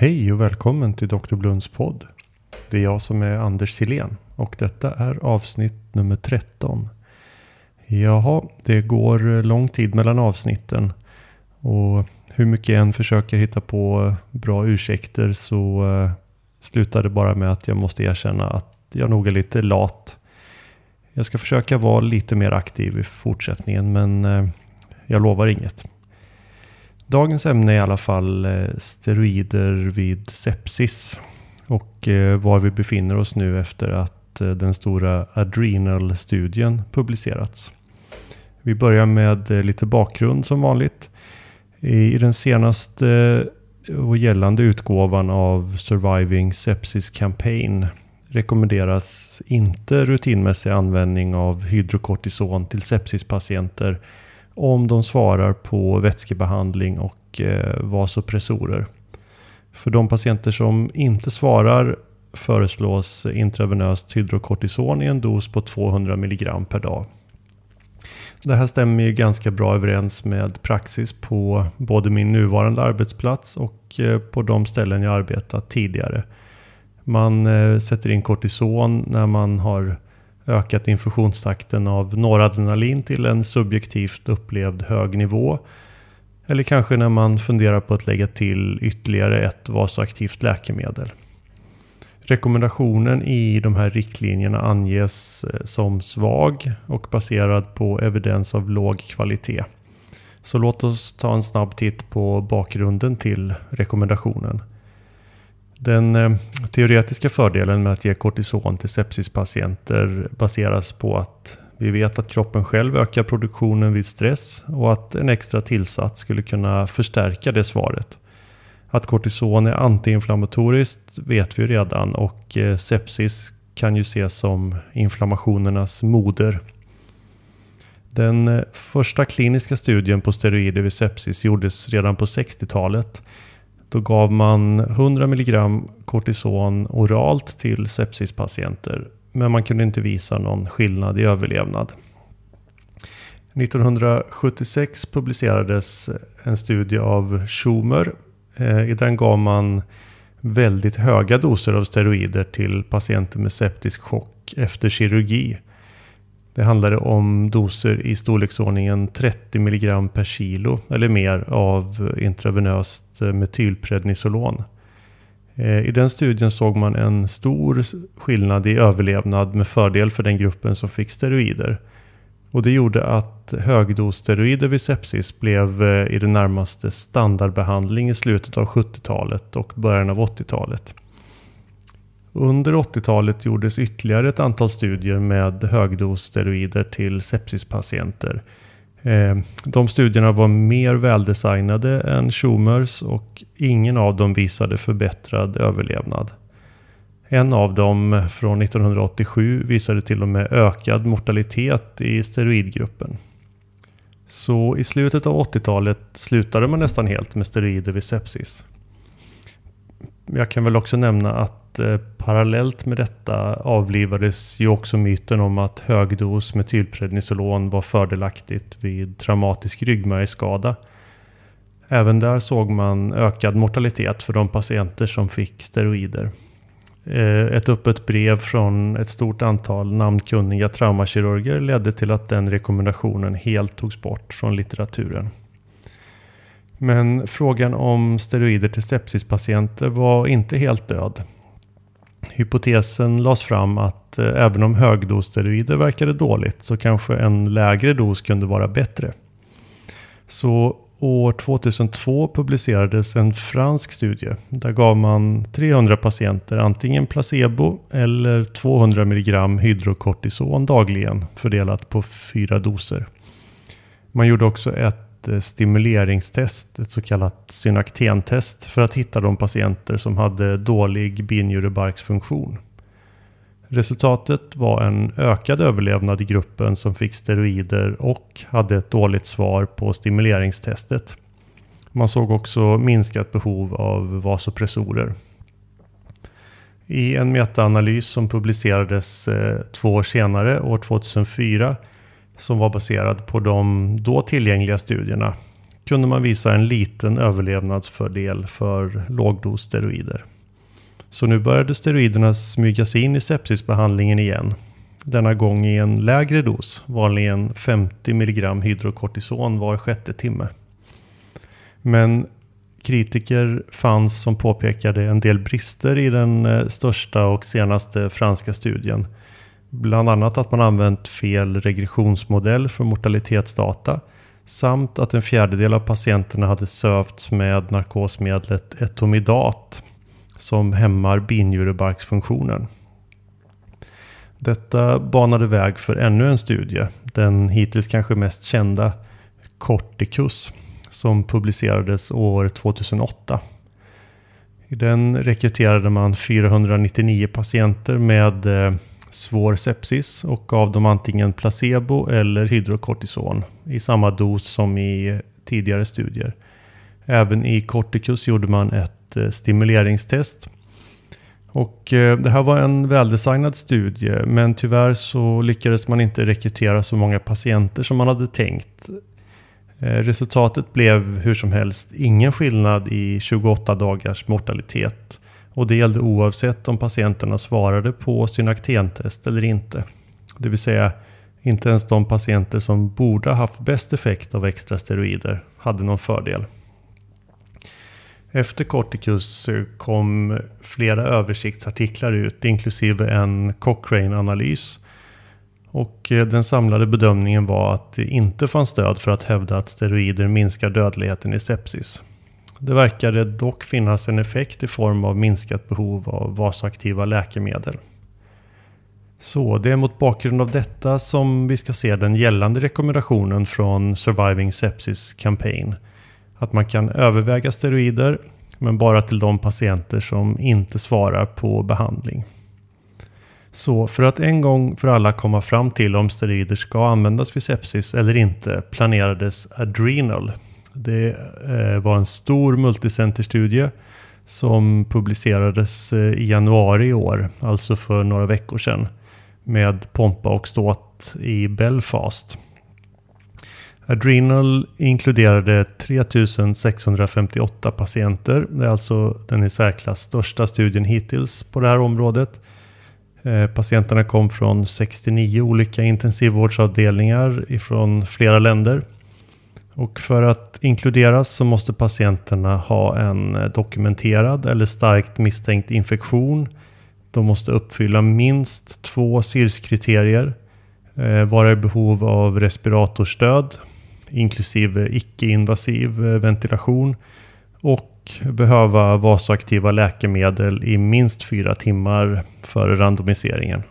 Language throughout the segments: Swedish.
Hej och välkommen till Dr. Blunds podd. Det är jag som är Anders Silén och detta är avsnitt nummer 13. Jaha, det går lång tid mellan avsnitten och hur mycket jag än försöker hitta på bra ursäkter så eh, slutar det bara med att jag måste erkänna att jag nog är lite lat. Jag ska försöka vara lite mer aktiv i fortsättningen men eh, jag lovar inget. Dagens ämne är i alla fall eh, steroider vid sepsis. Och eh, var vi befinner oss nu efter att eh, den stora Adrenal-studien publicerats. Vi börjar med lite bakgrund som vanligt. I den senaste och gällande utgåvan av Surviving Sepsis Campaign rekommenderas inte rutinmässig användning av hydrokortison till sepsispatienter om de svarar på vätskebehandling och eh, vasopressorer. För de patienter som inte svarar föreslås intravenöst hydrokortison i en dos på 200 mg per dag. Det här stämmer ju ganska bra överens med praxis på både min nuvarande arbetsplats och eh, på de ställen jag arbetat tidigare. Man eh, sätter in kortison när man har ökat infusionstakten av noradrenalin till en subjektivt upplevd hög nivå. Eller kanske när man funderar på att lägga till ytterligare ett vasoaktivt läkemedel. Rekommendationen i de här riktlinjerna anges eh, som svag och baserad på evidens av låg kvalitet. Så låt oss ta en snabb titt på bakgrunden till rekommendationen. Den eh, teoretiska fördelen med att ge kortison till sepsispatienter baseras på att vi vet att kroppen själv ökar produktionen vid stress och att en extra tillsats skulle kunna förstärka det svaret. Att kortison är antiinflammatoriskt vet vi redan och eh, sepsis kan ju ses som inflammationernas moder. Den eh, första kliniska studien på steroider vid sepsis gjordes redan på 60-talet då gav man 100 mg kortison oralt till sepsispatienter. Men man kunde inte visa någon skillnad i överlevnad. 1976 publicerades en studie av Schumer. Eh, I den gav man väldigt höga doser av steroider till patienter med septisk chock efter kirurgi. Det handlade om doser i storleksordningen 30 mg per kilo eller mer av intravenöst eh, metylprednisolon. Eh, I den studien såg man en stor skillnad i överlevnad med fördel för den gruppen som fick steroider. Och det gjorde att högdossteroider vid sepsis blev eh, i det närmaste standardbehandling i slutet av 70-talet och början av 80-talet. Under 80-talet gjordes ytterligare ett antal studier med högdossteroider till sepsispatienter. Eh, de studierna var mer väldesignade än Schumers och ingen av dem visade förbättrad överlevnad. En av dem från 1987 visade till och med ökad mortalitet i steroidgruppen. Så i slutet av 80-talet slutade man nästan helt med steroider vid sepsis. Jag kan väl också nämna att eh, parallellt med detta avlivades ju också myten om att högdos metylprednisolon var fördelaktigt vid traumatisk ryggmärgsskada. Även där såg man ökad mortalitet för de patienter som fick steroider. Eh, ett öppet brev från ett stort antal namnkunniga traumakirurger ledde till att den rekommendationen helt togs bort från litteraturen. Men frågan om steroider till sepsispatienter var inte helt död. Hypotesen lades fram att eh, även om högdossteroider verkade dåligt så kanske en lägre dos kunde vara bättre. Så år 2002 publicerades en fransk studie. Där gav man 300 patienter antingen placebo eller 200 mg hydrokortison dagligen fördelat på fyra doser. Man gjorde också ett ett eh, stimuleringstest, ett så kallat synaktentest, för att hitta de patienter som hade dålig binjurebarksfunktion. Resultatet var en ökad överlevnad i gruppen som fick steroider och hade ett dåligt svar på stimuleringstestet. Man såg också minskat behov av vasopressorer. I en metaanalys som publicerades eh, två år senare, år 2004, som var baserad på de då tillgängliga studierna kunde man visa en liten överlevnadsfördel för lågdos steroider. Så nu började steroiderna smygas in i sepsisbehandlingen igen. Denna gång i en lägre dos, vanligen 50 mg hydrokortison var sjätte timme. Men kritiker fanns som påpekade en del brister i den eh, största och senaste franska studien. Bland annat att man använt fel regressionsmodell för mortalitetsdata samt att en fjärdedel av patienterna hade sövts med narkosmedlet etomidat som hämmar binjurebarksfunktionen. Detta banade väg för ännu en studie, den hittills kanske mest kända Corticus som publicerades år 2008. I den rekryterade man 499 patienter med eh, svår sepsis och gav dem antingen placebo eller hydrokortison i samma dos som i tidigare studier. Även i Corticus gjorde man ett eh, stimuleringstest. Och eh, det här var en väldesignad studie men tyvärr så lyckades man inte rekrytera så många patienter som man hade tänkt. Eh, resultatet blev hur som helst ingen skillnad i 28 dagars mortalitet. Och det gällde oavsett om patienterna svarade på synaktentest eller inte. Det vill säga inte ens de patienter som borde ha haft bäst effekt av extra steroider hade någon fördel. Efter Corticus eh, kom flera översiktsartiklar ut inklusive en Cochrane-analys och eh, den samlade bedömningen var att det inte fanns stöd för att hävda att steroider minskar dödligheten i sepsis. Det verkade dock finnas en effekt i form av minskat behov av vasaktiva läkemedel. Så det är mot bakgrund av detta som vi ska se den gällande rekommendationen från Surviving Sepsis Campaign. Att man kan överväga steroider men bara till de patienter som inte svarar på behandling. Så för att en gång för alla komma fram till om steroider ska användas vid sepsis eller inte planerades Adrenal. Det eh, var en stor multicenterstudie som publicerades eh, i januari i år, alltså för några veckor sedan, med pompa och ståt i Belfast. Adrenal inkluderade 3658 patienter. Det är alltså den i särklass största studien hittills på det här området. Eh, patienterna kom från 69 olika intensivvårdsavdelningar ifrån flera länder. Och för att inkluderas så måste patienterna ha en eh, dokumenterad eller starkt misstänkt infektion. De måste uppfylla minst två SIRS-kriterier. Vara i eh, behov av respiratorstöd, inklusive icke-invasiv eh, ventilation. Och behöva vasoaktiva läkemedel i minst fyra timmar före randomiseringen.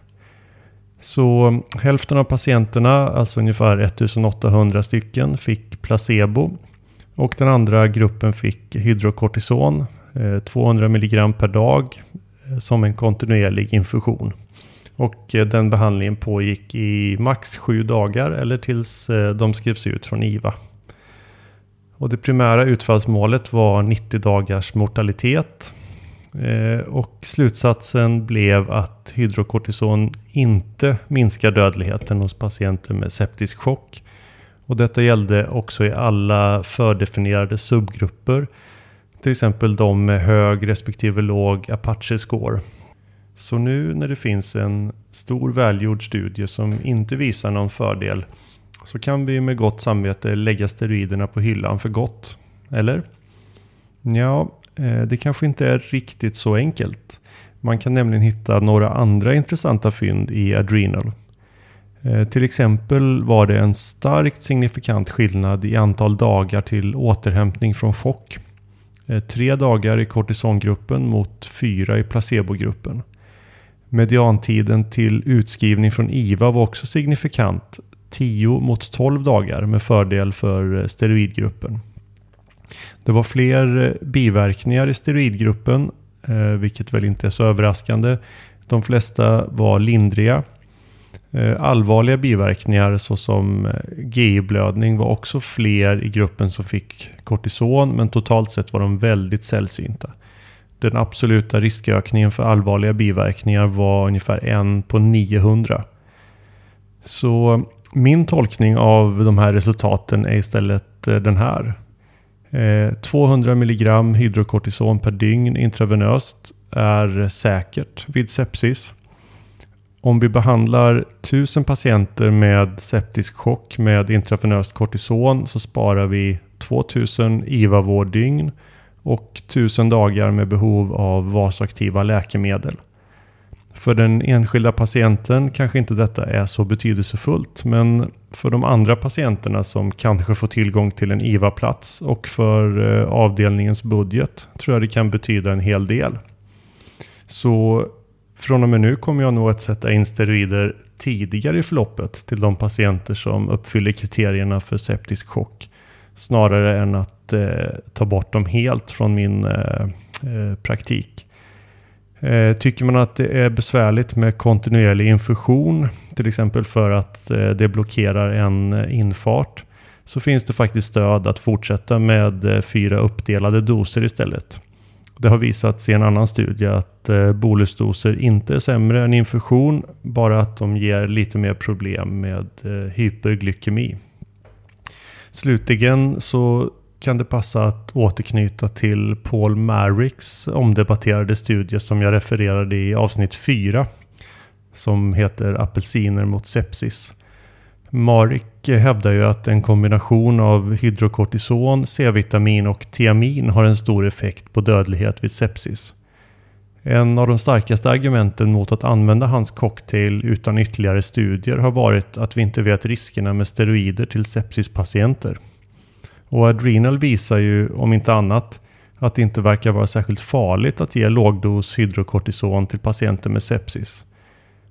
Så hälften av patienterna, alltså ungefär 1800 stycken, fick placebo. Och den andra gruppen fick hydrokortison, eh, 200 mg per dag, eh, som en kontinuerlig infusion. Och eh, den behandlingen pågick i max sju dagar eller tills de skrevs ut från IVA. Och det primära utfallsmålet var 90 dagars mortalitet. Eh, och slutsatsen blev att hydrokortison inte minskar dödligheten hos patienter med septisk chock. Och detta gällde också i alla fördefinierade subgrupper. Till exempel de med hög respektive låg Apache-score. Så nu när det finns en stor välgjord studie som inte visar någon fördel så kan vi med gott samvete lägga steroiderna på hyllan för gott. Eller? Ja, Eh, det kanske inte är riktigt så enkelt. Man kan nämligen hitta några andra intressanta fynd i Adrenal. Eh, till exempel var det en starkt signifikant skillnad i antal dagar till återhämtning från chock. Eh, tre dagar i kortisongruppen mot fyra i placebogruppen. Mediantiden till utskrivning från IVA var också signifikant 10 mot 12 dagar med fördel för steroidgruppen. Det var fler eh, biverkningar i steroidgruppen, eh, vilket väl inte är så överraskande. De flesta var lindriga. Eh, allvarliga biverkningar såsom GI-blödning var också fler i gruppen som fick kortison, men totalt sett var de väldigt sällsynta. Den absoluta riskökningen för allvarliga biverkningar var ungefär en på 900. Så min tolkning av de här resultaten är istället den här. Eh, 200 mg hydrokortison per dygn intravenöst är säkert vid sepsis. Om vi behandlar 1000 patienter med septisk chock med intravenöst kortison så sparar vi 2000 IVA-vårddygn och 1000 dagar med behov av vasaktiva läkemedel. För den enskilda patienten kanske inte detta är så betydelsefullt men för de andra patienterna som kanske får tillgång till en IVA-plats och för eh, avdelningens budget tror jag det kan betyda en hel del. Så från och med nu kommer jag nog att sätta in steroider tidigare i förloppet till de patienter som uppfyller kriterierna för septisk chock. Snarare än att eh, ta bort dem helt från min eh, eh praktik. Eh, tycker man att det är besvärligt med kontinuerlig infusion, till exempel för att eh, det blockerar en eh, infart, så finns det faktiskt stöd att fortsätta med fyra uppdelade doser istället. Det har visats i en annan studie att bolusdoser inte är sämre än infusion, bara att de ger lite mer problem med hyperglykemi. Slutligen så kan det passa att återknyta till Paul Marricks omdebatterade studie som jag refererade i avsnitt 4 som heter Apelsiner mot sepsis. Marick hävdar ju att en kombination av hydrokortison, C-vitamin och tiamin har en stor effekt på dödlighet vid sepsis. En av de starkaste argumenten mot att använda hans cocktail utan ytterligare studier har varit att vi inte vet riskerna med steroider till sepsispatienter. Och Adrenal visar ju, om inte annat, att det inte verkar vara särskilt farligt att ge lågdos hydrokortison till patienter med sepsis.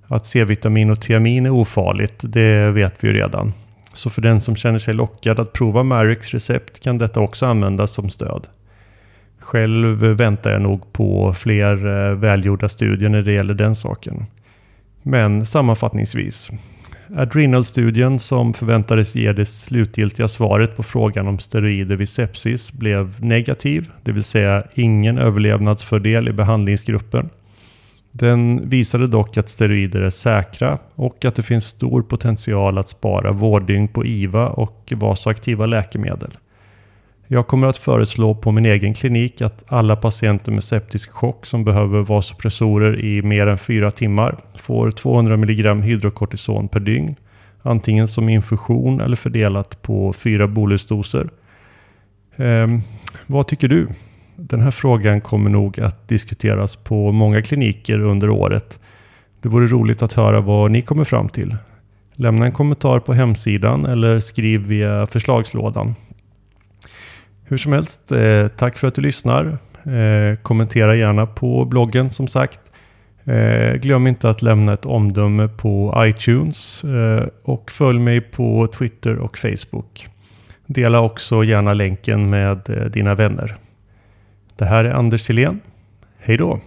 Att C-vitamin och tiamin är ofarligt, det vet vi ju redan. Så för den som känner sig lockad att prova Marix recept kan detta också användas som stöd. Själv väntar jag nog på fler eh, välgjorda studier när det gäller den saken. Men sammanfattningsvis. Adrenal-studien som förväntades ge det slutgiltiga svaret på frågan om steroider vid sepsis blev negativ, det vill säga ingen överlevnadsfördel i behandlingsgruppen. Den visade dock att steroider är säkra och att det finns stor potential att spara vårddygn på IVA och vasoaktiva läkemedel. Jag kommer att föreslå på min egen klinik att alla patienter med septisk chock som behöver vasopressorer i mer än 4 timmar får 200 mg hydrokortison per dygn. Antingen som infusion eller fördelat på fyra bolusdoser. Eh, vad tycker du? Den här frågan kommer nog att diskuteras på många kliniker under året. Det vore roligt att höra vad ni kommer fram till. Lämna en kommentar på hemsidan eller skriv via förslagslådan. Hur som helst, eh, tack för att du lyssnar. Eh, kommentera gärna på bloggen som sagt. Eh, glöm inte att lämna ett omdöme på iTunes eh, och följ mig på Twitter och Facebook. Dela också gärna länken med eh, dina vänner. Det här är Anders Silén. Hej då!